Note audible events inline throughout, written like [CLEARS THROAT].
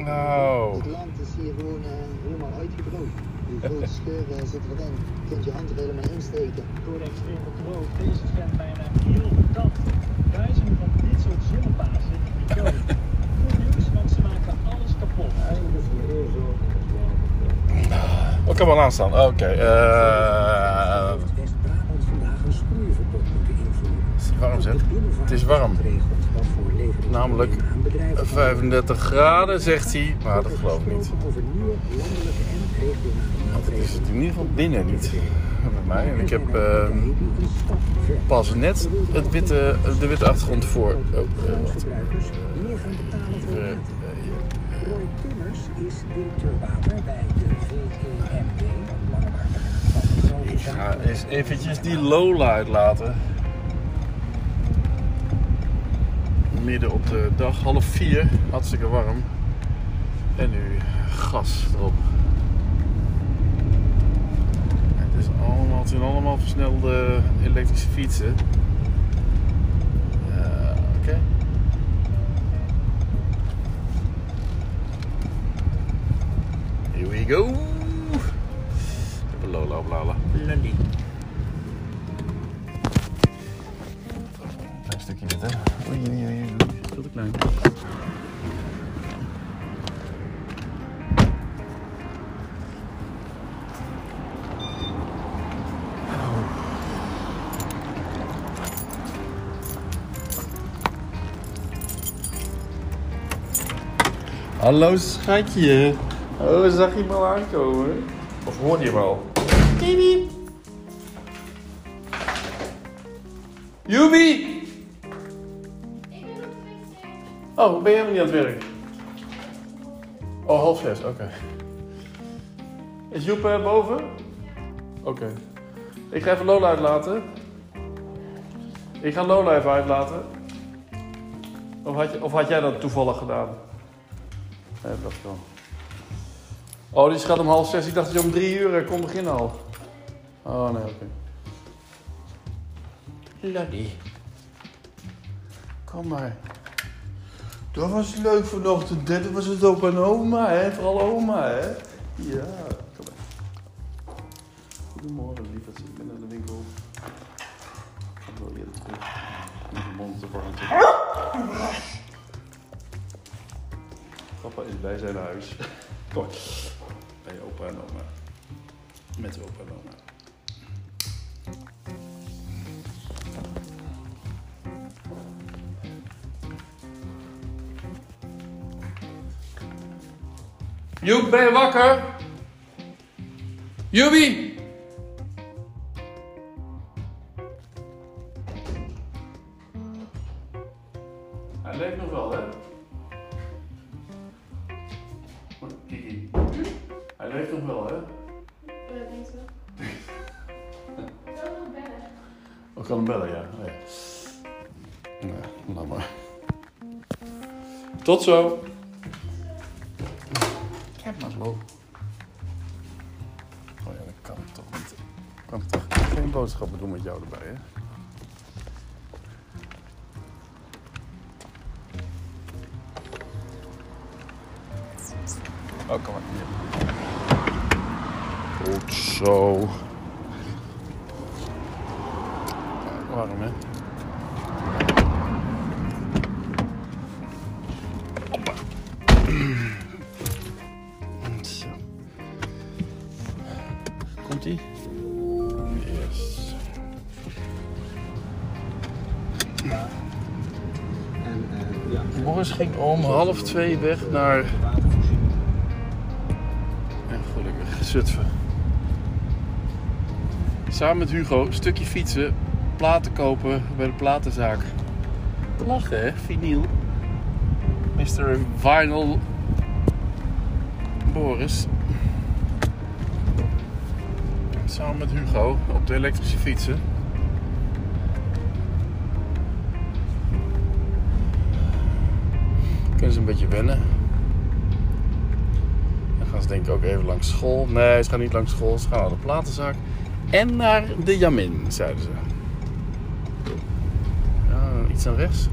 Nou. Het land is hier gewoon eh, helemaal uitgedroogd. [LAUGHS] Hoeveel scheuren zitten erin? Je kunt je hand er helemaal insteken. Door de extreme droog deze trend bijna heel verdacht. Duizenden van dit soort die dood. Goed nieuws, want ze maken alles kapot. Wat kan wel aanstaan? Oké. eh, West-Brabant vandaag een sproeiverbod moeten invoeren. het is warm zeg. Het is warm. Namelijk 35 graden zegt hij. Maar dat geloof ik niet. Want het is het in ieder geval binnen niet. Bij mij. En ik heb eh, ver pas net het witte, de witte achtergrond voor. Oh, eh, Eh, de Ik ga eens eventjes die Lola uitlaten. Midden op de dag, half vier, hartstikke warm. En nu gas erop. Het, is allemaal, het zijn allemaal versnelde elektrische fietsen. Ja, Oké. Here we go. Ik heb een Lola op Lala. Lali. Klein stukje dit, hè? Oei, oei, oei, klein. Hallo schatje. Oh, zag je hem al aankomen? Of hoorde je hem al? Kiwi. Joebie! Oh, ben je helemaal niet aan het werk? Oh, half zes, oké. Is Joep eh, boven? Oké. Ik ga even Lola uitlaten. Ik ga Lola even uitlaten. Of had, je, of had jij dat toevallig gedaan? Nee, dat wel. Oh, die gaat om half zes. Ik dacht dat je om drie uur eh, kon beginnen al. Oh, nee, oké. Lady. Kom maar. Dat was leuk vanochtend. Dit was het op en oma, hè? Vooral oma, hè? Ja, kom maar. Goedemorgen, lieverd. Ik ben naar de winkel. Ik wil eerder terug. Om de mond te warm te Papa is bij zijn huis. Maar. Bij opa en oma. Met opa en oma. Joep, ben je wakker? Joepie! Hij leeft nog wel, hè? Kiki. Hij leeft nog wel, hè? Oh, ik kan [LAUGHS] hem bellen, ja. Oh, ja. Nou, laat maar. Tot zo. Zo. Oh ja, dat kan toch niet. Kan ik toch geen boodschappen doen met jou erbij, hè? Oh, kom maar. Hier. Goed zo. Warm, hè? Om half twee weg naar... Ja, gelukkig, Zutphen. Samen met Hugo, stukje fietsen, platen kopen bij de platenzaak. Lachen hè, vinyl. Mr. Vinyl Boris. Samen met Hugo op de elektrische fietsen. kunnen ze een beetje wennen. Dan gaan ze denk ik ook even langs school. Nee, ze gaan niet langs school, ze gaan naar de platenzaak. En naar de Jamin, zeiden ze. Ja, iets aan rechts.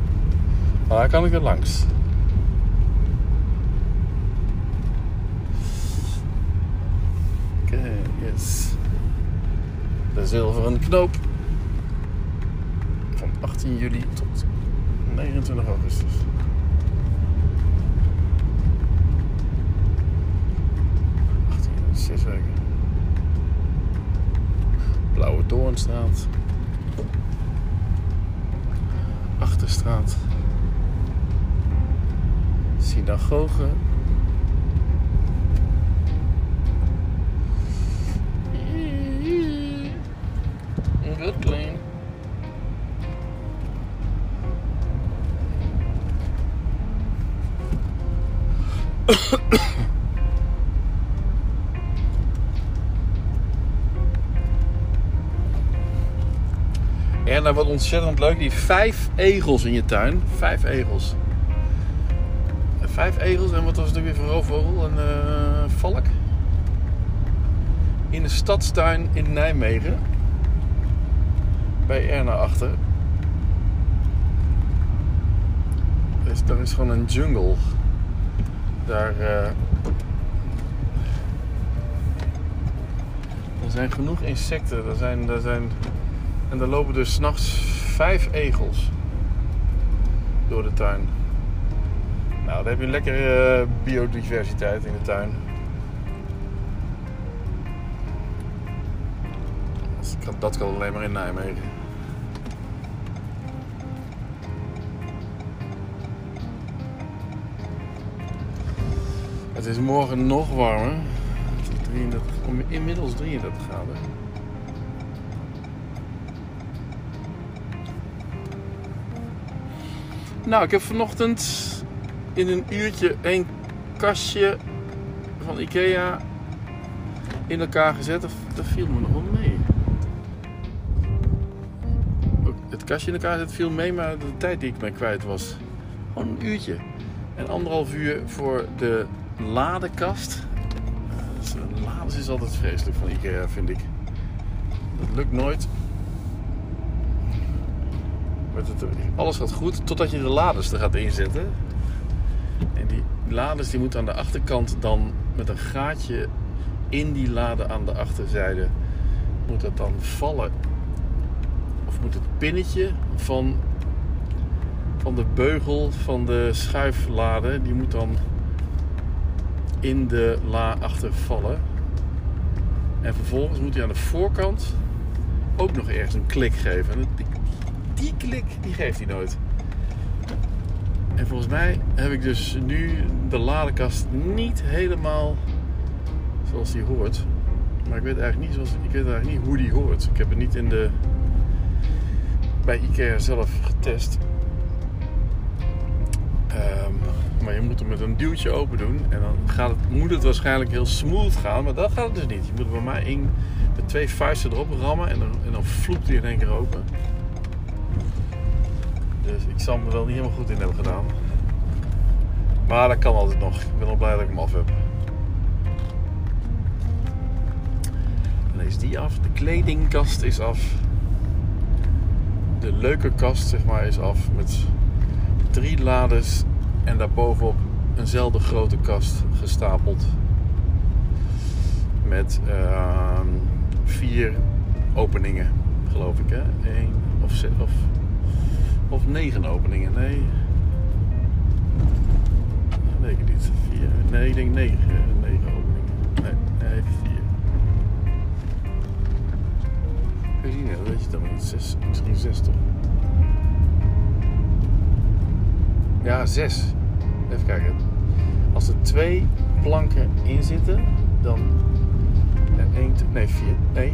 Maar daar kan ik er langs. Oké, yes. De zilveren knoop. Van 18 juli tot 29 augustus. Doornstraat. Achterstraat. Synagoge. En dat wordt ontzettend leuk. Die vijf egels in je tuin. Vijf egels. Vijf egels. En wat was het ook weer voor roofvogel? Een eh, valk. In de stadstuin in Nijmegen. Bij Erna achter. Dus daar is gewoon een jungle. Daar... eh, er zijn genoeg insecten. Er zijn... Er zijn en er lopen dus s'nachts vijf egels door de tuin. Nou, dan heb je lekkere eh, biodiversiteit in de tuin. Dat kan, alleen maar in Nijmegen. Het is morgen nog warmer. Het is 33, inmiddels 33 graden. Nou, ik heb vanochtend in een uurtje een kastje van Ikea in elkaar gezet. Dat, dat viel me nog wel mee. Het kastje in elkaar zetten viel mee, maar de tijd die ik mee kwijt was. Gewoon een uurtje. En anderhalf uur voor de ladekast. Eh, dus, eh, Lades is altijd vreselijk van Ikea, vind ik. Dat lukt nooit. Alles gaat goed totdat je de laders er gaat inzetten. En die laders die moeten aan de achterkant dan met een gaatje in die lade aan de achterzijde moet dat dan vallen. Of moet het pinnetje van, van de beugel van de schuiflade, die moet dan in de la achter vallen. En vervolgens moet hij aan de voorkant ook nog ergens een klik geven. En die, die klik, die geeft hij nooit. En volgens mij heb ik dus nu de ladekast niet helemaal zoals die hoort. Maar ik weet eigenlijk niet, zoals, ik weet eigenlijk niet hoe die hoort. Ik heb het niet in de, bij IKEA zelf getest. Ehm, maar je moet hem met een duwtje open doen. En dan gaat het, moet het waarschijnlijk heel smooth gaan. Maar dat gaat het dus niet. Je moet er bij mij in met twee vuisten erop rammen. En dan, en dan hij in één keer open. Dus ik zal me wel niet helemaal goed in hebben gedaan. Maar dat kan altijd nog. Ik ben al blij dat ik hem af heb. Dan is die af. De kledingkast is af. De leuke kast zeg maar is af. Met drie lades. En daarbovenop eenzelfde grote kast gestapeld. Met ehm, vier openingen, geloof ik. Hè? Eén of, zes, of, of negen openingen. Nee. Ik niet. Vier. Nee, ik denk negen, negen openingen. Nee, nee, vier. Kun je zien, dat weet je dan niet. Zes, misschien zes toch? Ja, zes. Even kijken. Als er twee planken in zitten, dan. Nee, één, twee- nee vier. Nee.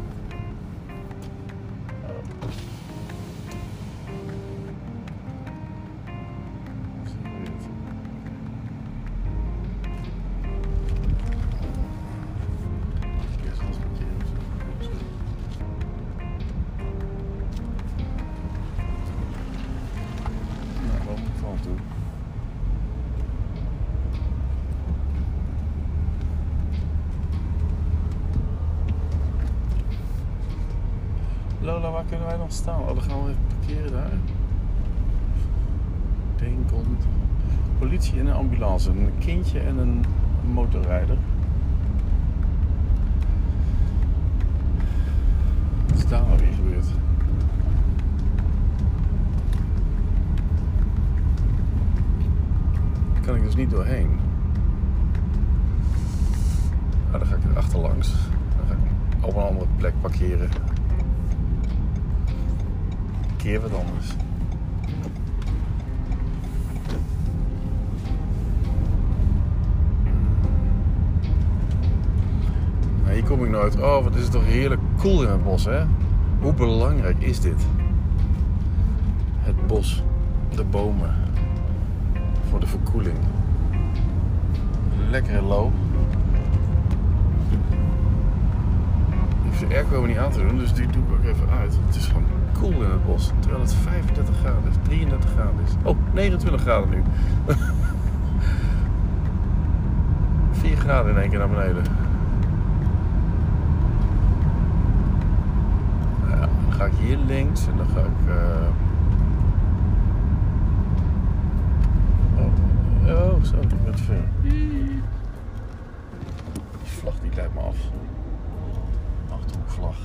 waar kunnen wij dan staan? Oh, dan gaan we even parkeren daar. Denk komt. Politie en een ambulance. Een kindje en een motorrijder. Keer wat anders. Nou, hier kom ik nooit. Oh, wat is het toch heerlijk koel in het bos, hè? Hoe belangrijk is dit? Het bos, de bomen, voor de verkoeling. Lekker low. Ik hoef de airco niet aan te doen, dus die doe ik ook even uit. Het is gewoon koel in het bos, terwijl het 35 graden is, 33 graden is. Oh, 29 graden nu. [LAUGHS] 4 graden in één keer naar beneden. Nou ja, dan ga ik hier links en dan ga ik. eh, Oh, oh, zo, ik ben te ver. Die vlag die leidt me af. Achterhoekvlag.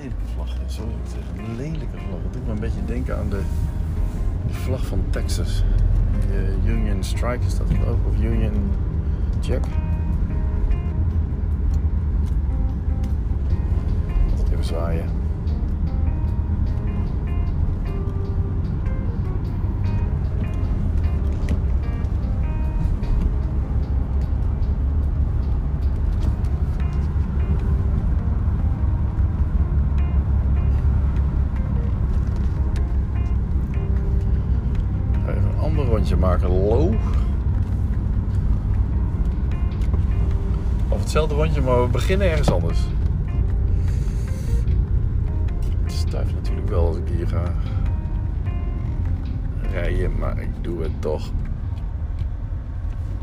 Lelijke, vlag. Sorry, een lelijke vlag. Het doet me een beetje denken aan de, de vlag van Texas. De Union Strike is dat ook, of Union Jack. Even zwaaien. Maar we beginnen ergens anders. Het stuift natuurlijk wel als ik hier ga rijden, maar ik doe het toch.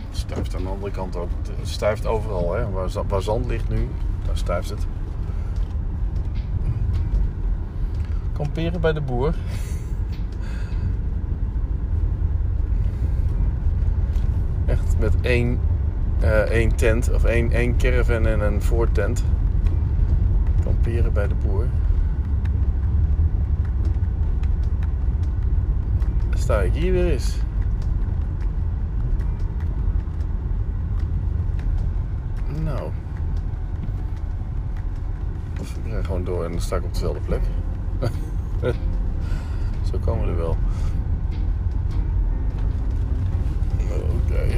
Het stuift aan de andere kant ook. Het stuift overal, hè. Waar, waar zand ligt nu, daar stuift het. Kamperen bij de boer. Echt met één, één tent of één, één caravan en een voortent. Kamperen bij de boer. Dan sta ik hier weer eens. Nou. Of ik rij gewoon door en dan sta ik op dezelfde plek. [LAUGHS] Zo komen we er wel. Oké.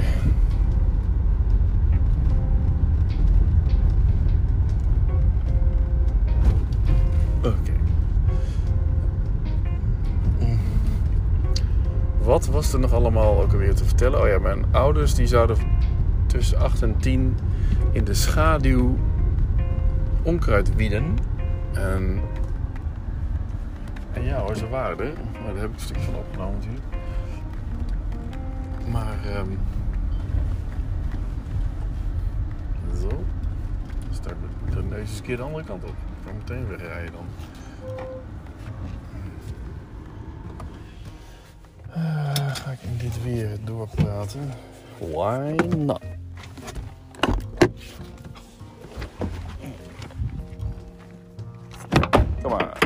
Wat was er nog allemaal ook alweer te vertellen? Oh ja, mijn ouders die zouden tussen 8 en 10 in de schaduw onkruid wieden. En, ja hoor, ze waren er. Maar daar heb ik een stukje van opgenomen natuurlijk. Maar, ehm zo. Dan sta ik met de een keer de andere kant op. Ik kan meteen wegrijden dan. Eh, ga ik in dit weer doorpraten? Why not? Kom maar.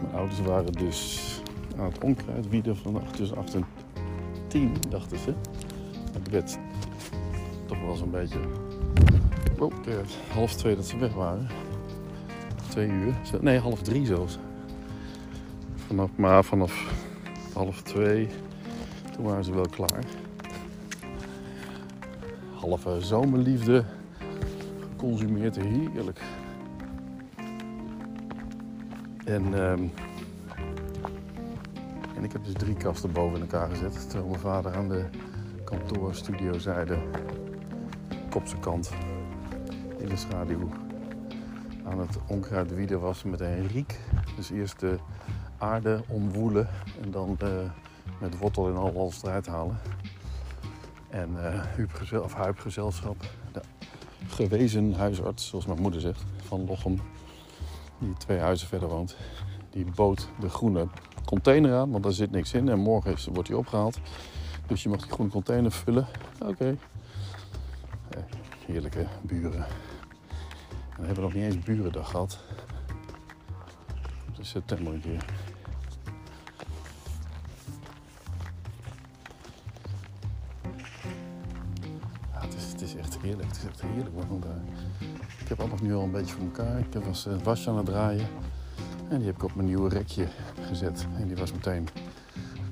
Mijn ouders waren dus aan het onkruid wieden van tussen 8 en 10, dachten ze. Het werd wel zo'n beetje oh, half twee dat ze weg waren. Twee uur. Nee, half drie zelfs. Vanaf, maar vanaf half twee, toen waren ze wel klaar. Halve zomerliefde geconsumeerd, heerlijk. En, ehm, en ik heb dus drie kasten boven in elkaar gezet. Terwijl mijn vader aan de kantoorstudio zijn kant, in de schaduw, aan het onkruid wieden was met een riek. Dus eerst de aarde omwoelen en dan eh, met wortel en al alles eruit halen. En Huub, of de gewezen huisarts, zoals mijn moeder zegt, van Lochem, die twee huizen verder woont, die bood de groene container aan, want daar zit niks in en morgen wordt die opgehaald. Dus je mag die groene container vullen. Oké. Heerlijke buren. En we hebben nog niet eens burendag gehad. Het is september een keer. Ja, het, is, het is echt heerlijk. Het is echt heerlijk. Want, ik heb alles nu al een beetje voor elkaar. Ik was het wasje aan het draaien. En die heb ik op mijn nieuwe rekje gezet. En die was meteen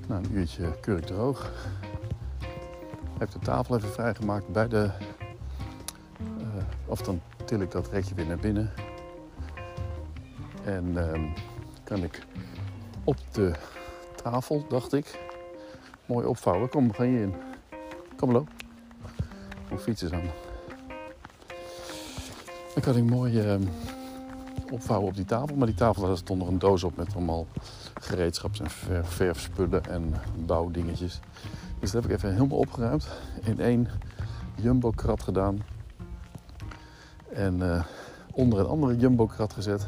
na een uurtje keurig droog. Heb de tafel even vrijgemaakt bij de... dan til ik dat rekje weer naar binnen. En ehm, kan ik op de tafel, dacht ik, mooi opvouwen. Kom, we gaan hierin. Kom, loop. Mijn fiets is aan. Dan kan ik mooi ehm, opvouwen op die tafel. Maar die tafel, daar stond nog een doos op met allemaal gereedschaps- en ver- verfspullen en bouwdingetjes. Dus dat heb ik even helemaal opgeruimd. In één jumbo-krat gedaan. En eh, onder een andere jumbo-krat gezet.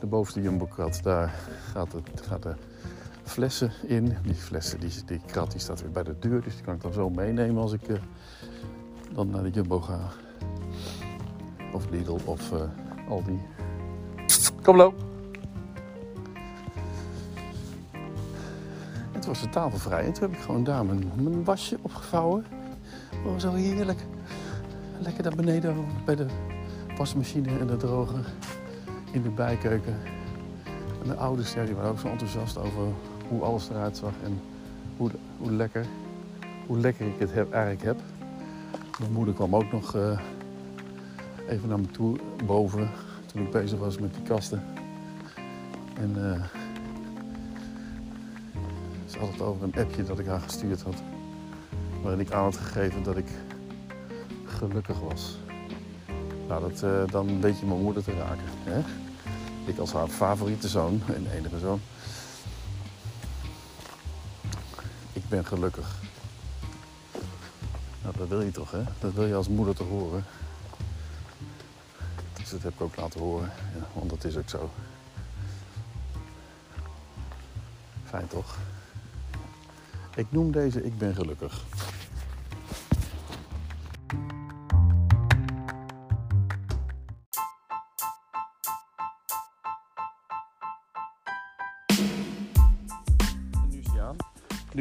De bovenste jumbo-krat, daar gaat, het, gaat de flessen in. Die flessen, die, die krat die staat weer bij de deur. Dus die kan ik dan zo meenemen als ik eh, dan naar de jumbo ga. Of Lidl of eh, Aldi. Kom loop. En was de tafel vrij. En toen heb ik gewoon daar mijn, mijn wasje opgevouwen. Oh, zo heerlijk. Lekker daar beneden bij de wasmachine en de droger. In de bijkeuken. En de ouders ja, die waren ook zo enthousiast over hoe alles eruit zag. En hoe, hoe, lekker, hoe lekker ik het heb, eigenlijk heb. Mijn moeder kwam ook nog eh, even naar me toe boven. Toen ik bezig was met die kasten. En eh, ze had het over een appje dat ik haar gestuurd had. Waarin ik aan had gegeven dat ik gelukkig was. Nou, dat, eh, dan weet je mijn moeder te raken. Hè? Ik als haar favoriete zoon en enige zoon. Ik ben gelukkig. Nou, dat wil je toch, hè? Dat wil je als moeder te horen. Dus dat heb ik ook laten horen. Ja, want dat is ook zo. Fijn toch? Ik noem deze Ik ben gelukkig.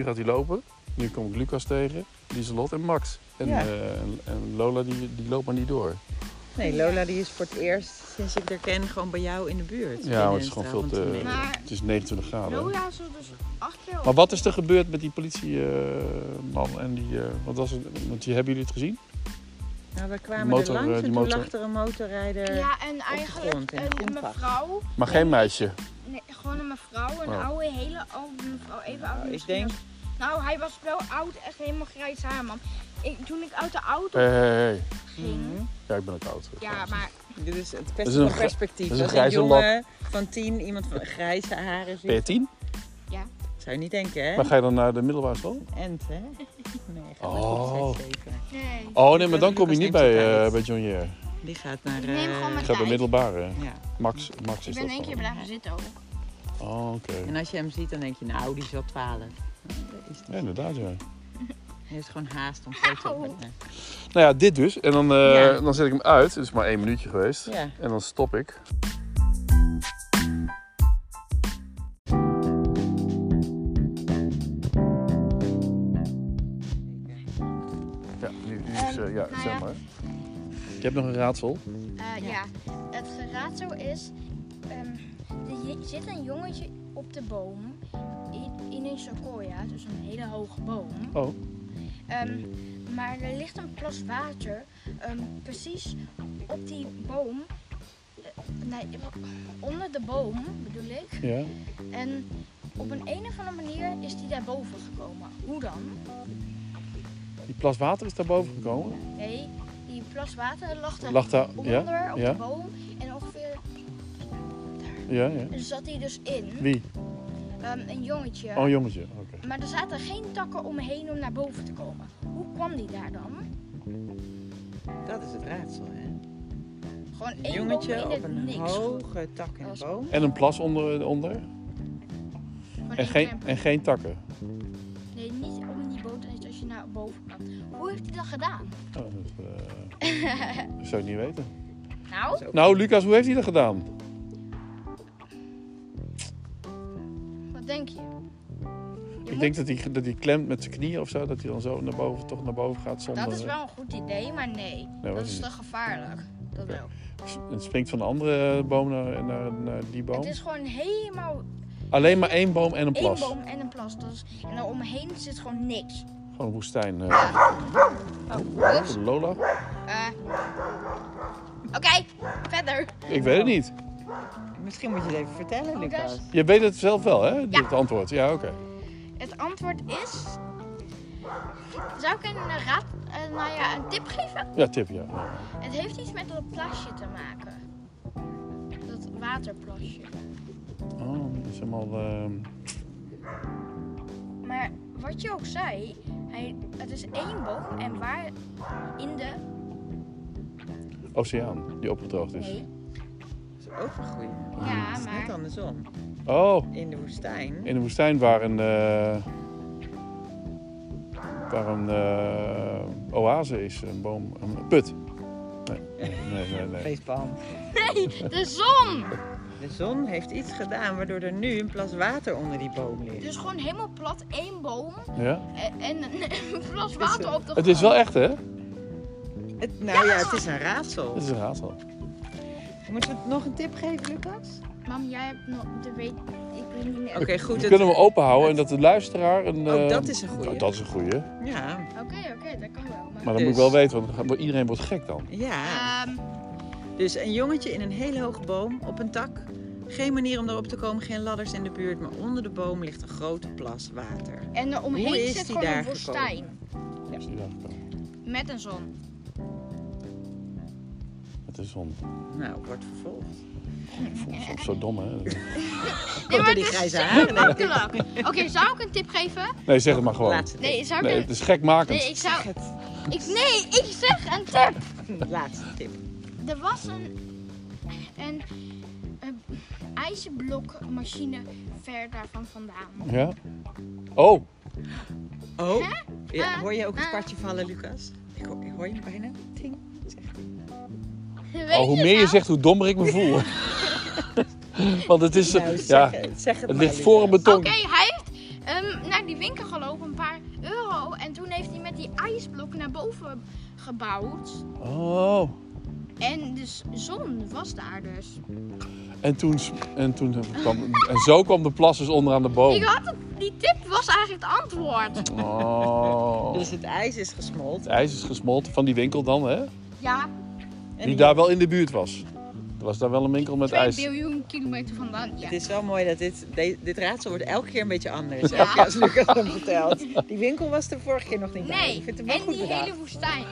Gaat hij lopen. Nu kom ik Lucas tegen, Lieselot en Max. En, Ja. eh, en, en Lola die, die loopt maar niet door. Nee, Lola die is voor het eerst sinds ik haar ken gewoon bij jou in de buurt. Ja, het is gewoon veel te... 10 meter. Maar- Het is 29 graden. Lola is er dus acht keer op. Maar wat is er gebeurd met die politieman en die... eh, wat was het? Want die, hebben jullie het gezien? Nou, we kwamen motor, er eh, langs die en toen motor- lag er een motorrijder. Ja, en eigenlijk grond, in een een, mevrouw. Maar geen meisje. Nee, gewoon een mevrouw. Een Oh. oude, hele oude mevrouw. Even oud. ik denk- als- Nou, hij was wel oud. Echt helemaal grijs haar, man. Ik, toen ik uit de auto hé. ging. Mhm. Ja, ik ben ook oud. Ja, maar Dit is het beste is perspectief. dat is een jongen van tien, iemand van grijze haren Ben je tien? Zou je niet denken, hè? Maar ga je dan naar de middelbare school? Ent, hè? Nee, ga maar Oh. nee. Oh nee, maar dan kom je niet bij, eh tijd. bij John Jere. Die gaat naar... Ik neem eh, gewoon bij tijd. middelbare. Ja. Max, Max is Ik ben één keer blijven zitten ook. Oh, oké. En als je hem ziet, dan denk je, nou, die is wel 12. Ja, inderdaad, ja. [LAUGHS] Hij heeft gewoon haast om groot te worden. Nou ja, dit dus. En dan, eh, Ja. dan zet ik hem uit. Het is maar één minuutje geweest. Ja. En dan stop ik. Ja, nu, nu is, eh, ja, nou zeg ja. maar. Ik heb nog een raadsel. Eh, ja. het raadsel is... ehm, er je- zit een jongetje op de boom. In, in een sequoia, dus een hele hoge boom. Oh, Ehm, maar er ligt een plas water ehm, precies op die boom. Eh, nee, onder de boom bedoel ik. ja. En op een, een of andere manier is die daar boven gekomen. Hoe dan? Die plas water is daar boven gekomen. Nee, die plas water lag daar Lag daar, onder ja? op Ja, de boom. En ongeveer ja, ja. zat hij dus in. Wie? Ehm, een jongetje. Oh, een jongetje. Oké. Maar er zaten geen takken omheen om naar boven te komen. hoe kwam die daar dan? Dat is het raadsel, hè? Gewoon Een één jongetje boom in op een niks. hoge tak in een boom. En een plas onder. onder. En, geen, en geen takken. Nee, niet om die boot eens als je naar boven kan. Hoe heeft hij dat gedaan? Oh, dat eh, [LAUGHS] dat zou ik niet weten. Nou, Nou, Lucas, hoe heeft hij dat gedaan? Ik denk dat hij, dat hij klemt met zijn knieën of zo. Dat hij dan zo naar boven, toch naar boven gaat zonder... Dat is wel een goed idee, maar nee. dat is te gevaarlijk. Dat wel. Het springt van de andere boom naar, naar, naar die boom. Het is gewoon helemaal Alleen maar één boom en een één plas. boom en een plas. Dat is, en daar omheen zit gewoon niks. Gewoon een woestijn. eh. Oh. Lola? Eh. Oké, verder. Ik weet het niet. Misschien moet je het even vertellen, Lucas. Je weet het zelf wel, hè? Ja. Het antwoord. Ja, oké. Het antwoord is... Zou ik een raad, eh, nou ja, een tip geven? Ja, tip, ja. Het heeft iets met dat plasje te maken. Dat waterplasje. Oh, dat is helemaal... ehm, Maar wat je ook zei, hij, het is één boom en waar in de... oceaan die opgedroogd is. Nee. Dat is ook een goeie. Ja, Het is net maar... andersom. Oh, In de woestijn. in de woestijn waar een... eh, waar een eh, oase is. Een boom... Een put. Nee, nee, nee. nee. Nee, de zon! De zon heeft iets gedaan waardoor er nu een plas water onder die boom ligt. Dus gewoon helemaal plat, één boom Ja? en, en een [LAUGHS] plas water op de Het is grond. wel echt, hè? Het, nou ja, het is een raadsel. Het is een raadsel. Moeten we nog een tip geven, Lucas? Mam, jij hebt nog de weet... Ik weet niet meer. Oké, goed. We het- kunnen hem open houden en dat de luisteraar een... Oh, eh, dat is een goeie. oh, dat is een goeie. Ja, Oké, oké, dat kan wel. Maar... Maar dan Dus- moet ik wel weten, want iedereen wordt gek dan. ja. Ehm, Dus een jongetje in een hele hoge boom op een tak. Geen manier om daarop te komen, geen ladders in de buurt. Maar onder de boom ligt een grote plas water. en er Hoe omheen is zit gewoon daar een woestijn. Is die daar gekomen? Met een zon. Het is zon. Nou, wordt vervolgd. Ik voel me soms zo dom, hè? [LAUGHS] [LAUGHS] Nee, maar die grijze haren. Oké, zou ik een tip geven? Nee, zeg het maar gewoon. Laatste tip. Nee, zou ik Nee, het is gekmakend. Nee, ik zou... Het Ik, nee, ik zeg een tip! [LAUGHS] laatste tip. Er was een... Een... een ijzerblokmachine ver daarvan vandaan. Ja? Oh, Oh, ja, Ah, hoor je ook het ah. kwartje vallen, Lucas? Ik hoor, ik hoor je hem bijna. Ting. Weet oh hoe je meer je nou? zegt, hoe dommer ik me voel. [LAUGHS] Want het is... Nou, ja, zeg, het, zeg het het maar, ligt voor een beton. Oké, hij heeft ehm, naar die winkel gelopen, een paar euro. En toen heeft hij met die ijsblok naar boven gebouwd. Oh. En de zon was daar dus. En toen, en toen kwam... En zo kwam de plas dus onderaan de boom. Ik had het, die tip was eigenlijk het antwoord. Oh. Dus het ijs is gesmolten. Het ijs is gesmolten van die winkel dan, hè? Ja, Die die- daar wel in de buurt was. Er was daar wel een winkel met 2 ijs. biljoen kilometer vandaan. Ja. Het is wel mooi dat dit, de- dit raadsel wordt elke keer een beetje anders. Ja. Elke keer als Lucas hem vertelt. Die winkel was er vorige keer nog niet bij. Nee, Ik vind het wel en goed die bedacht. hele woestijn.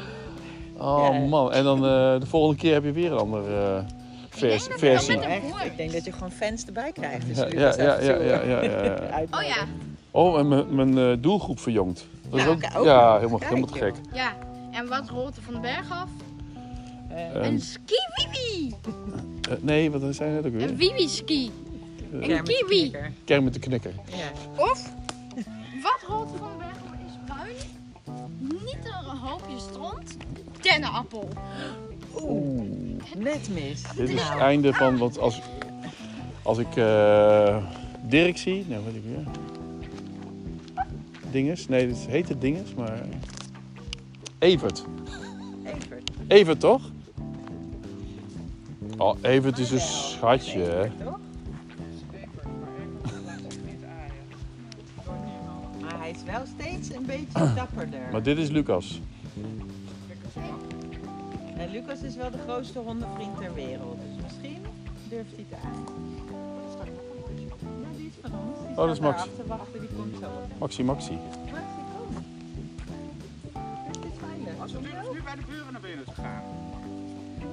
Oh Ja. man. En dan eh, de volgende keer heb je weer een andere eh, vers- dat versie. Echt, ik denk dat je gewoon fans erbij krijgt. Dus Ja, Lucas ja, ja, ja, zo, ja, ja, ja, ja. [LAUGHS] Oh ja, Oh, en mijn- mijn eh, doelgroep verjongd. Dat is Ja, ook, ja, helemaal, helemaal te gek. ja. En wat rolt er van de berg af? Eh, Ehm, Een ski-wiwi. eh, nee, wat zei je net ook Een weer? wiwi-ski. Eh, de kiwi. Kermit de knikker. Ja. Of, wat rolt er van de berg af is bruin? Niet een hoopje stront. Dennenappel. Oeh, net mis. Dit is het Nou, einde van, want als, als ik eh, Dirk zie, nou weet ik weer. Dinges, nee, dit heet het Dinges, maar... Evert. Evert. Evert toch? Oh, Evert is een schatje, hè? Maar hij is wel steeds een beetje [CLEARS THROAT] dapperder. Maar dit is Lucas. En Lucas is wel de grootste hondenvriend ter wereld. Dus misschien durft hij het aan. Ja, die is van ons. Die Oh, dat is staat Max. daar achter wachten, die komt zo op. Maxi Maxi. Maxi, kom. Het is veilig. Als we nu, nu bij de buren naar binnen te gaan.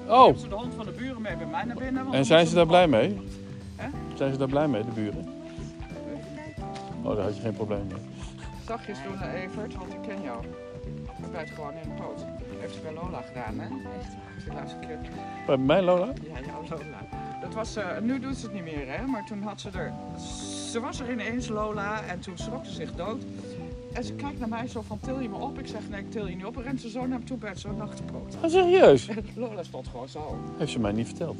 Oh, Hebben ze de hond van de buren mee bij mij naar binnen? want en zijn ze daar blij mee? Hè? Zijn ze daar blij mee, de buren? Oh, daar had je geen probleem mee. Zachtjes doen naar Evert, want ik ken jou. Dat bijt gewoon in de poot. Heeft ze bij Lola gedaan, hè? Echt. De laatste keer. Bij mijn Lola? Ja, jouw Lola. Dat was, eh, nu doet ze het niet meer, hè? Maar toen had ze er. Ze was er ineens, Lola, en toen schrok ze zich dood. En ze kijkt naar mij zo van: til je me op? Ik zeg: nee, ik til je niet op. En rent ze zo naar me toe bij zo'n nachtenbrood. Ah, serieus? En [LAUGHS] Lola stond gewoon zo. Heeft ze mij niet verteld.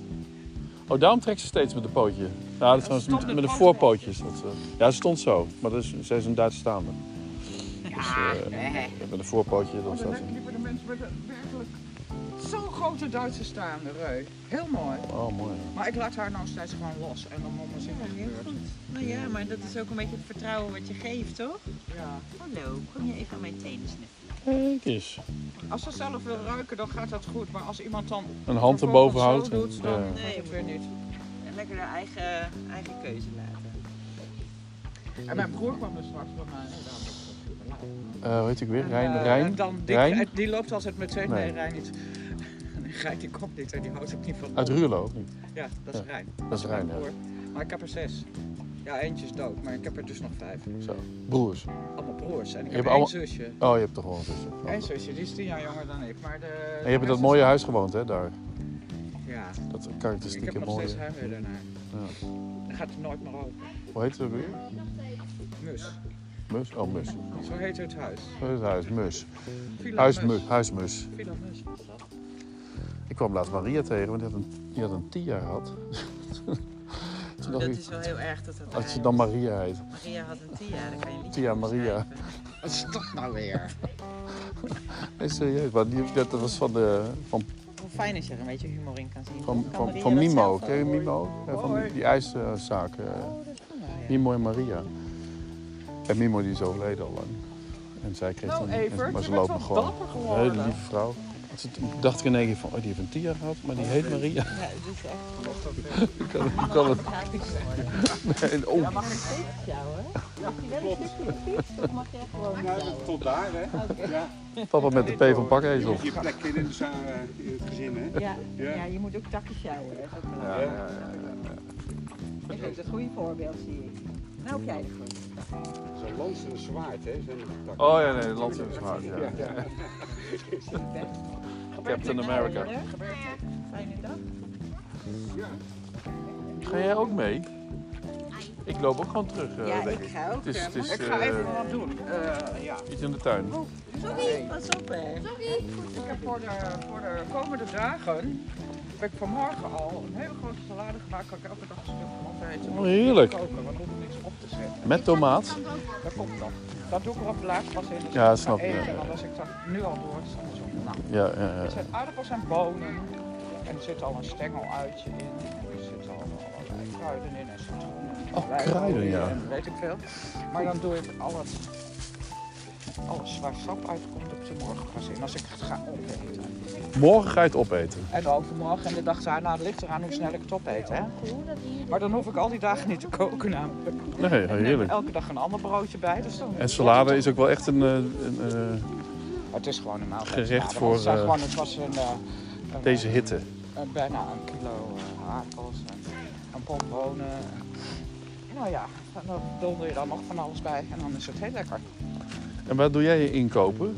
Oh, daarom trekt ze steeds met een pootje. Nou, dat ze stond met, met de poten voorpootjes. Dat, ze- ja, ze stond zo. Maar dat is, zij is een Duitse staande. Dus eh, nee. met een voorpootje, dan Dan staat ze. je liever de mensen met een zo'n grote Duitse staande reu. Heel mooi. Oh, mooi. Maar ik laat haar nou steeds gewoon los en dan moet zien wat er Heel gebeurt. goed. Nou ja, maar dat is ook een beetje het vertrouwen wat je geeft, toch? Ja. Hallo, kom je even aan mijn tenen sniffelen? Kijk eens. Als ze zelf wil ruiken, dan gaat dat goed. Maar als iemand dan Een hand erboven houdt. zo doet, dan Ja. gaat Nee, het weer niet. En lekker haar eigen, eigen keuze laten. En mijn broer kwam er straks bij mij. laat. Eh, hoe heet ik weer? Rijn? eh, Rijn? en dan, die, Rijn? die loopt altijd meteen, Nee. nee, Rijn niet. Rijn die komt niet en die houdt ook niet van Uit. Ruurlo, of niet? Ja, dat is Ja, Rijn. Dat is Rijn, ja. Maar ik heb er zes. Ja, eentje is dood, maar ik heb er dus nog vijf. Zo. Broers. Allemaal broers. En ik Je heb één allemaal- zusje. Oh, je hebt toch wel een zusje. Oh. Eén zusje, die is tien jaar jonger dan ik. Maar de, En je hebt in dat mooie huis gewoond, hè, daar. Ja, Dat ik heb karakteristieke nog steeds heimwee daarnaar. Ja. Dan gaat het nooit meer open. Hoe heet het ook weer? Mus. Mus? Oh, mus. Zo heet het huis. Hoe heet het huis? Mus. Villa Huismus. Huismus. Villa Mus was dat. Ik kwam laatst Maria tegen, want die had een, die had een Tia gehad. [LAUGHS] Dat is wel heel erg dat dat als je dan Maria heet. Maria had een Tia, dan kan je een liedje Tia Maria. Wat is dat nou weer? [LAUGHS] Nee, serieus. Maar die, dat was van, de, van, Hoe fijn is er een beetje humor in kan zien. van, Kan van, Mimo. Ken je? Mimo? Ja, van die, die ijszaak. Oh, dat is wel, ja. Mimo en Maria. En Mimo die is overleden al lang. En zij kreeg Nou toen... Evert, maar je ze bent loopt gewoon. Een hele lieve vrouw. Toen dacht ik in één keer van, oh die heeft een Tia gehad, maar die heet Maria. Ja, het is echt [LAUGHS] Ik kan, kan het... Nee, oh, Ja, mag ik steeds jou, hè? Mag je wel een stukje fiets of mag je gewoon... Nou, tot daar, hè? Ja, papa met de P van Pakkezel. je plek in, de za- eh, in het gezin, hè? Ja, Ja. ja, je moet ook takken sjouwen. Dat is ook Ja, belangrijk. ja, ja, ja. Je geeft het goede voorbeeld, zie ik. Nou heb jij de goed. Zo'n lans en een zwaard, hè? Zijn. Oh ja, nee, is hard. Ja. Ja, ja. Captain America. Fijne dag. Ga jij ook mee? Ik loop ook gewoon terug, eh, Ja, denk ik ik. ga ook. Het is, het is Ik ga eh, even wat doen. Eh, ja. iets in de tuin. Sorry, pas op hè. Ik heb voor de, voor de komende dagen heb ik vanmorgen al een hele grote salade gemaakt. Kan ik elke dag een stuk van opeten. Oh, heerlijk. Koken, want dan hoef ik niks op te zetten. Met tomaat. Dat komt nog. Dat doe ik er op de laatste pas in. Dus Ja, snap ik, eten, ja, ja. Want als ik dat nu al doe, is het. Nou, Ja, ja, ja. er zijn aardappels en bonen. En er zit al een stengeluitje in. En er zitten al allerlei kruiden in en citroenen. Oh, kruiden, ja. En weet ik veel. Maar dan doe ik alles, alles waar sap uitkomt op de morgen in. Als ik het ga opeten. Morgen ga je het opeten. En ook de morgen en de dag daarna. Het ligt eraan hoe snel ik het opeet. Hè? Maar dan hoef ik al die dagen niet te koken namelijk. Nee, heerlijk. elke dag een ander broodje bij. Dus dan En salade is ook wel echt een... eh, een eh, Het is gewoon een maaltijd. Gerecht voor, Het, eh, gewoon, het was een, een, deze hitte. een- bijna een kilo aardappels en een bonen. Nou ja, dan donder je dan nog van alles bij en dan is het heel lekker. En waar doe jij je inkopen?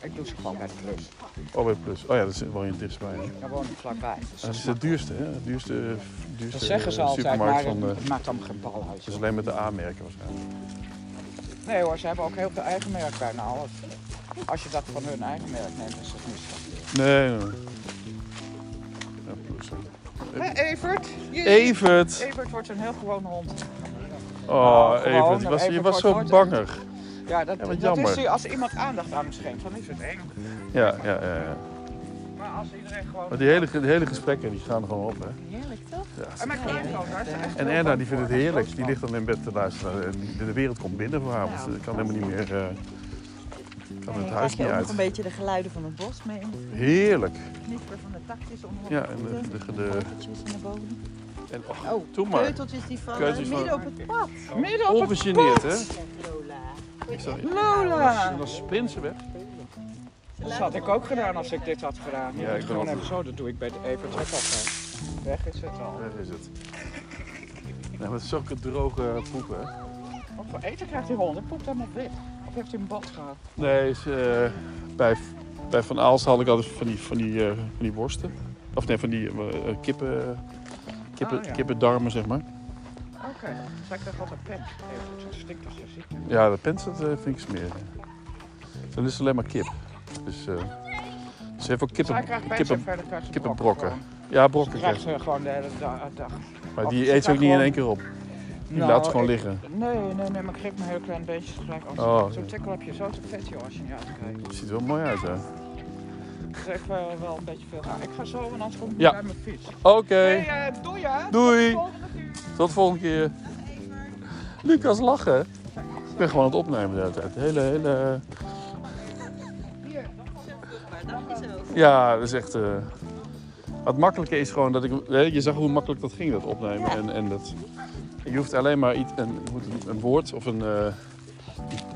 Ik doe ze gewoon bij de klus. Oh, bij Plus. Oh ja, dat is wel je dichtstbij. hè? Daar woon ik vlakbij. Dus Dat is het duurste, hè? Het duurste, duurste dat zeggen ze altijd, maar van de... het maakt allemaal geen bal uit. Het is alleen met de A-merken waarschijnlijk. Nee hoor, ze hebben ook heel veel eigen merk bijna alles. Als je dat van hun eigen merk neemt, is dat niet zo. Nee, nee. Ja, Plus. Evert? Je- Evert! Evert wordt een heel gewone hond. Oh, Nou, gewoon, Evert. Je was, je was zo banger. Ja, dat, dat jammer. is. Als iemand aandacht aan hem schenkt, dan is het eng. Ja, ja, ja. ja. Maar als iedereen gewoon... Maar die hele, die hele gesprekken die gaan er gewoon op, hè? Heerlijk toch? Ja. En mijn kleinzoon, daar is echt En Erna, die vindt het heerlijk. Die ligt dan in bed te luisteren. En de wereld komt binnen voor haar. Want ze kan helemaal niet meer... eh kan het huis je niet ook nog uit. een beetje de geluiden van het bos mee. Heerlijk. Knipperen van de takjes onder Ja, en de, de, de, in de bomen. en, oh, Oh, keuteltjes die vallen Keuteltjes midden van- op het pad. Midden op het Ongegeneerd, hè? Zegt Lola. En dan sprint ze weg. Dat had ik ook gedaan als ik dit had gedaan. Ja, ik gewoon even zo, dat doe ik bij de Evert ook altijd. Weg is het al. Weg is het. Nou, met zulke droge poepen, hè? Wat voor eten krijgt die hond? Het poept helemaal wit. Of heeft hij een bot gehad? Nee, is, eh, bij, bij Van Aalst had ik altijd van die, van die, eh, van die worsten. Of nee, van die eh, kippen, kippen, ja. kippendarmen, zeg maar. Oké, zij krijgt altijd pen. Bent. Ja, de pens, dat eh, vind ik smerig. Dan is het alleen maar kip. Dus, eh ze heeft ook kippen, Zij pen kippen, ze kippenbrokken. gewoon. Ja, brokken Ze krijgt ze. ze gewoon de hele da- dag. Maar die eet ze ook niet in één keer op. Die Nou, laat ze gewoon ik- liggen. Nee, nee, nee, maar ik geef me heel klein beetje gelijk. Als Oh, Zo'n tikkel heb je zo te vet, joh, als je niet uitkijkt. Het ziet er wel mooi uit, hè. Ik geef eh, wel een beetje veel aan. Ik ga zo, en anders kom ik Ja. bij mijn fiets. Oké, Hey, eh, doei hè. Doei. Tot de volgende keer. Lucas lachen. Ik ben gewoon aan het opnemen de hele tijd. Hele, hele... Ja, dat is echt... eh, Het makkelijke is gewoon dat ik... Je zag hoe makkelijk dat ging, dat opnemen. En, en dat... Je hoeft alleen maar iets, een, een, woord of een, eh,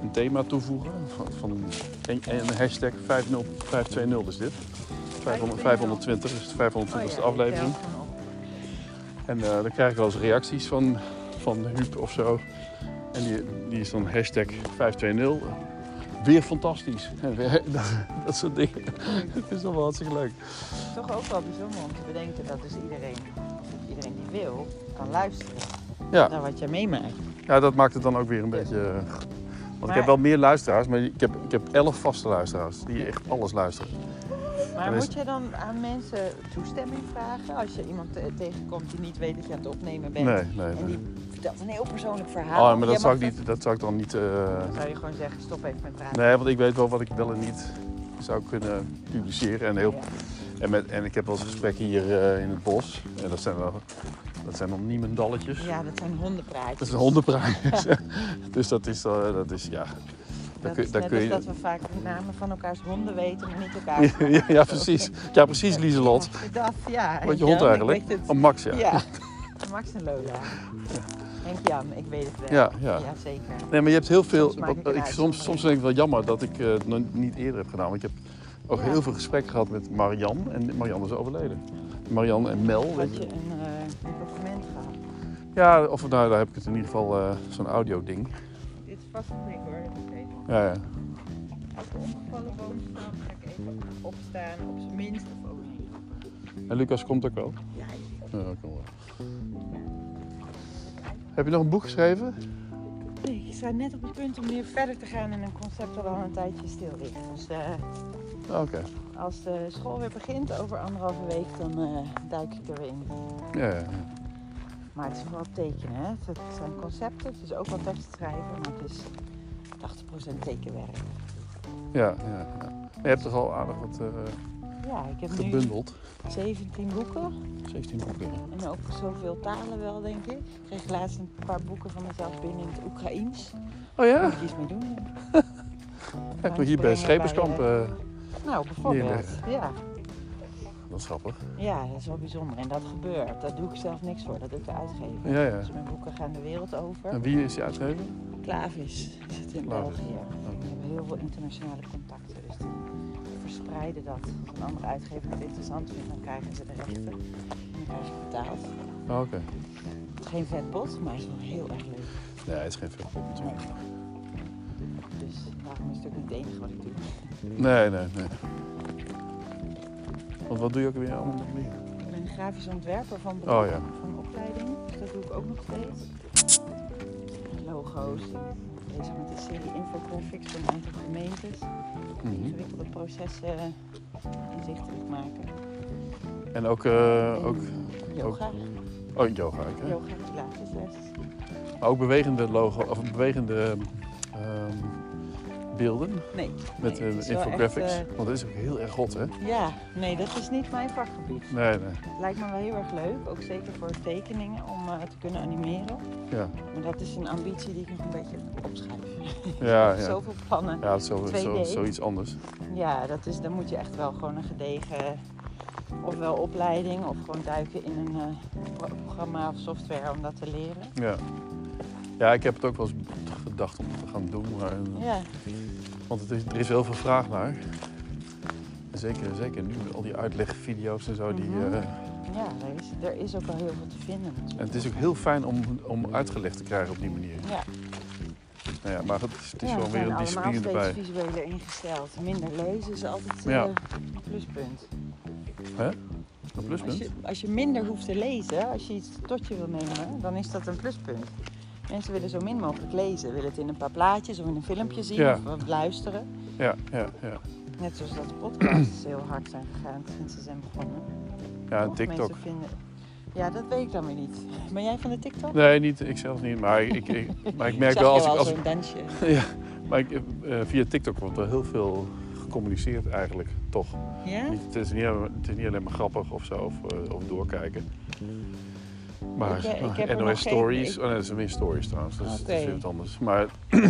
een thema toevoegen. Van, van een, een hashtag 50 520 is dit. 500, 520 is de 520ste Oh aflevering. En eh, dan krijg ik wel eens reacties van, van Huub of zo. En die, die is dan hashtag 520. Weer fantastisch. [LAUGHS] En weer- dat, dat soort dingen. [LAUGHS] Het is wel hartstikke leuk. Toch ook wel bijzonder om te bedenken dat dus iedereen, iedereen die wil, kan luisteren Ja. naar wat jij meemaakt. Ja, dat maakt het dan ook weer een beetje... eh, Want ik heb wel meer luisteraars, maar ik heb, ik heb elf vaste luisteraars. Die echt alles luisteren. Maar Dan is- moet je dan aan mensen toestemming vragen als je iemand te- tegenkomt die niet weet dat je aan het opnemen bent? Nee, nee, En nee. die vertelt een heel persoonlijk verhaal. Oh, maar dat zou, ik niet, dat zou ik dan niet... eh, Dan zou je gewoon zeggen, stop even met praten. Nee, want ik weet wel wat ik wel en niet zou kunnen publiceren. En, heel, en, met, en ik heb wel eens gesprekken hier eh, in het bos. En dat zijn wel dat zijn dan niemendalletjes. Ja, dat zijn hondenpraatjes. Dat is een hondenpraatjes. [LAUGHS] dus dat is, eh, dat is ja... Dat kun- is daar net kun als je- dat we vaak de namen van elkaars honden weten, maar niet elkaar. [LAUGHS] ja, ja, precies. Ja, precies, Lieselot. Dat, ja. Wat je hond eigenlijk? het. Oh, Max, ja. Ja, [LAUGHS] Max en Lola. Henk-Jan, ik weet het wel. Ja, ja. zeker. Nee, maar je hebt heel veel... Soms wat- ik, soms, soms denk ik wel jammer dat ik het nog niet eerder heb gedaan. Want ik heb ook Ja. heel veel gesprekken gehad met Marian. En Marian is overleden. Marian en Mel. weet Had je. je een, een document gehad? Ja, of nou, daar heb ik het in ieder geval eh, zo'n audio ding. Dit is vast een Ja, ja. Als omgevallen ga ik even opstaan, op zijn minst of niet. En Lucas komt ook wel. Ja, Ja, kom wel. Heb je nog een boek geschreven? Nee, ik sta net op het punt om weer verder te gaan in een concept dat al een tijdje stil ligt. Dus eh, Oké. als de school weer begint over anderhalve week, dan eh, duik ik er weer in. Ja, ja. Maar het is vooral tekenen, hè. Het zijn concepten, het is ook wel tekst schrijven, maar het is 80% tekenwerk. ja, ja, ja. Je hebt toch al aardig wat eh, Ja, ik heb nu gebundeld. 17 boeken 17 boeken. en ook zoveel talen wel, denk ik. Ik kreeg laatst een paar boeken van mezelf binnen in het Oekraïens. Oh ja? Moet ik iets mee doen. [LAUGHS] Heb je hier bij Scheperskamp. eh, Nou, bijvoorbeeld. Ja. Dat is grappig. ja, dat is wel bijzonder. En dat gebeurt. Daar doe ik zelf niks voor. Dat doe ik de uitgever. Ja, ja. Dus mijn boeken gaan de wereld over. En wie is die uitgever? Klavis zit in Klavis. België. We hebben heel veel internationale contacten. Dus die verspreiden dat. Als een andere uitgever het interessant vindt, dan krijgen ze de rechten. En dan krijg je betaald. Oh, Oké. Is geen vetbot, maar het is wel heel erg leuk. Nee, het is geen veel natuurlijk. Dus daarom is het ook niet het enige wat ik doe. Nee, nee, nee. Want wat doe je ook weer allemaal nog meer? Ik ben grafisch ontwerper van beroep, Oh ja. van opleiding. Dus dat doe ik ook nog steeds. Logo's. Bezig met een serie infographics voor een aantal gemeentes. Mhm. Ingewikkelde processen inzichtelijk maken. En ook, eh, En ook yoga. oh, yoga. ook, hè? Yoga pilatesles. Maar ook bewegende logo, of bewegende ehm, beelden Nee. met nee, eh, infographics. echt, Want dat is ook heel erg hot, hè? eh, ja, nee, dat is niet mijn vakgebied. Nee, nee. Het lijkt me wel heel erg leuk, ook zeker voor tekeningen, om eh, te kunnen animeren. Ja, Maar dat is een ambitie die ik nog een beetje opschrijf. ja, ja. [LAUGHS] Zoveel plannen. Ja, zo, zo, 2D. zoiets anders. Ja, dat is, dan moet je echt wel gewoon een gedegen ofwel opleiding of gewoon duiken in een eh, pro- programma of software om dat te leren. Ja. Ja, ik heb het ook wel eens gedacht om te gaan doen. Maar, Ja, Want het is, er is heel veel vraag naar. Zeker, zeker nu met al die uitlegvideo's en zo. Die, Mhm. eh, ja er, is, er is ook al heel veel te vinden natuurlijk. en het is ook heel fijn om, om uitgelegd te krijgen op die manier. Ja, Nou ja, maar het is, het is Ja, wel we weer een discipline steeds erbij. visueler ingesteld. Minder lezen is altijd Ja. eh, een pluspunt. Hè? Een Als pluspunt? je, als je minder hoeft te lezen, als je iets tot je wil nemen, dan is dat een pluspunt. Mensen willen zo min mogelijk lezen. Willen het in een paar plaatjes of in een filmpje zien Ja. of luisteren. Ja, ja, ja. Net zoals dat de podcasts heel hard zijn gegaan sinds ze zijn begonnen. Ja, Toch? TikTok. Vinden... Ja, dat weet ik dan weer niet. [LAUGHS] Ben jij van de TikTok? Nee, niet, ik zelf niet. Maar ik, ik, [LAUGHS] maar ik merk wel als ik... al Als ik zo'n dansje. [LAUGHS] ja, maar ik, eh, via TikTok wordt er heel veel gecommuniceerd eigenlijk, toch? Ja? Niet, het, is niet, het is niet alleen maar grappig of zo, of, eh, of doorkijken. Maar Ik, eh, ik heb nog NOS geen- Stories, ik- oh nee, dat zijn meer stories trouwens, dat is weer wat anders. Maar, [CLEARS THROAT]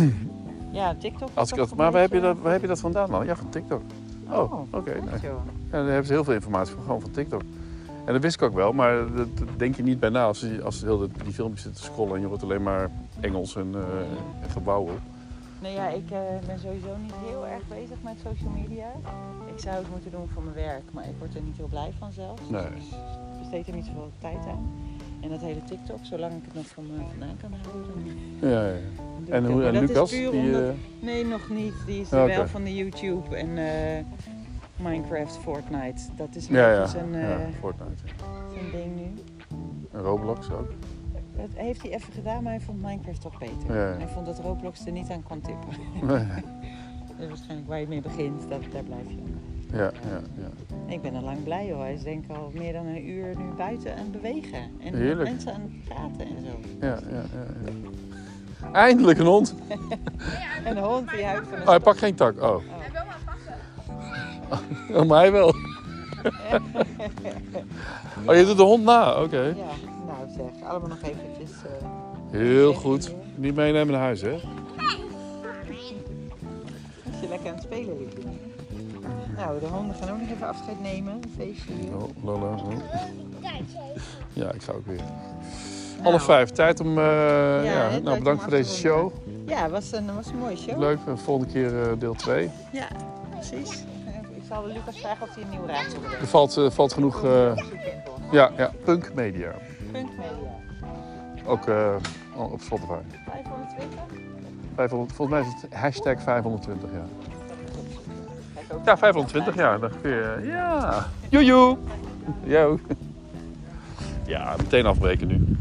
Ja, TikTok. is als ik dat, maar waar heb, je dat, waar heb je dat vandaan dan? Ja, van TikTok. Oh, Oh, oké. nee. Ja, daar hebben ze heel veel informatie van, gewoon van TikTok. En dat wist ik ook wel, maar dat, denk je niet bij na als je, als je heel de, die filmpjes zit te scrollen en je hoort alleen maar Engels en, eh en gebouwen. Nee, ja, ik eh, ben sowieso niet heel erg bezig met social media. Ik zou het moeten doen voor mijn werk, maar ik word er niet heel blij van zelf. Nee. Dus ik besteed er niet zoveel tijd aan. En dat hele TikTok, zolang ik het nog van me vandaan kan houden, Ja, ja. En, hoe, en dat is Lucas? puur Die, omdat- eh, Nee, nog niet. Die is wel van de YouTube en eh, Minecraft, Fortnite. Dat is een ja, ja. zijn, eh, ja, Fortnite. zijn ding nu. En Roblox ook. Dat heeft hij even gedaan, maar hij vond Minecraft toch beter. Ja. Hij vond dat Roblox er niet aan kon tippen. Nee. [LAUGHS] Dus waarschijnlijk waar je mee begint, dat, daar blijf je aan. Ja, ja, ja. Ik ben al lang blij hoor. Hij is denk ik al meer dan een uur nu buiten aan het bewegen. En met Heerlijk. mensen aan het praten en zo. ja, ja, ja, ja. Eindelijk een hond. [LAUGHS] En de hond die houdt van een Oh, hij pakt geen tak. Oh. Oh, [LAUGHS] maar hij wel. [LAUGHS] Oh, je doet de hond na. Oké. Ja, nou zeg, allemaal nog eventjes. eh, Heel goed. Niet meenemen naar huis, hè? als je lekker aan het spelen ligt. Nou, de honden gaan ook nog even afscheid nemen. Een feestje hier. Oh, Lola. Ja, ik ga ook weer. Nou, Half vijf. Tijd om... eh, ja, tijd nou, bedankt voor deze show. Ja, het was een, was een mooie show. Leuk. En volgende keer eh, deel 2. Ja, precies. Ik zal Lucas vragen of hij een nieuw raadsel wil. Er valt, eh, valt genoeg... ja, ja, Punk Media. Punk Media. Ook op Spotify. 520? 500, volgens mij is het hashtag 520, ja. Ook. Ja, 520, ja. Dan kun je, ja. Joejoe. Ja, meteen afbreken nu.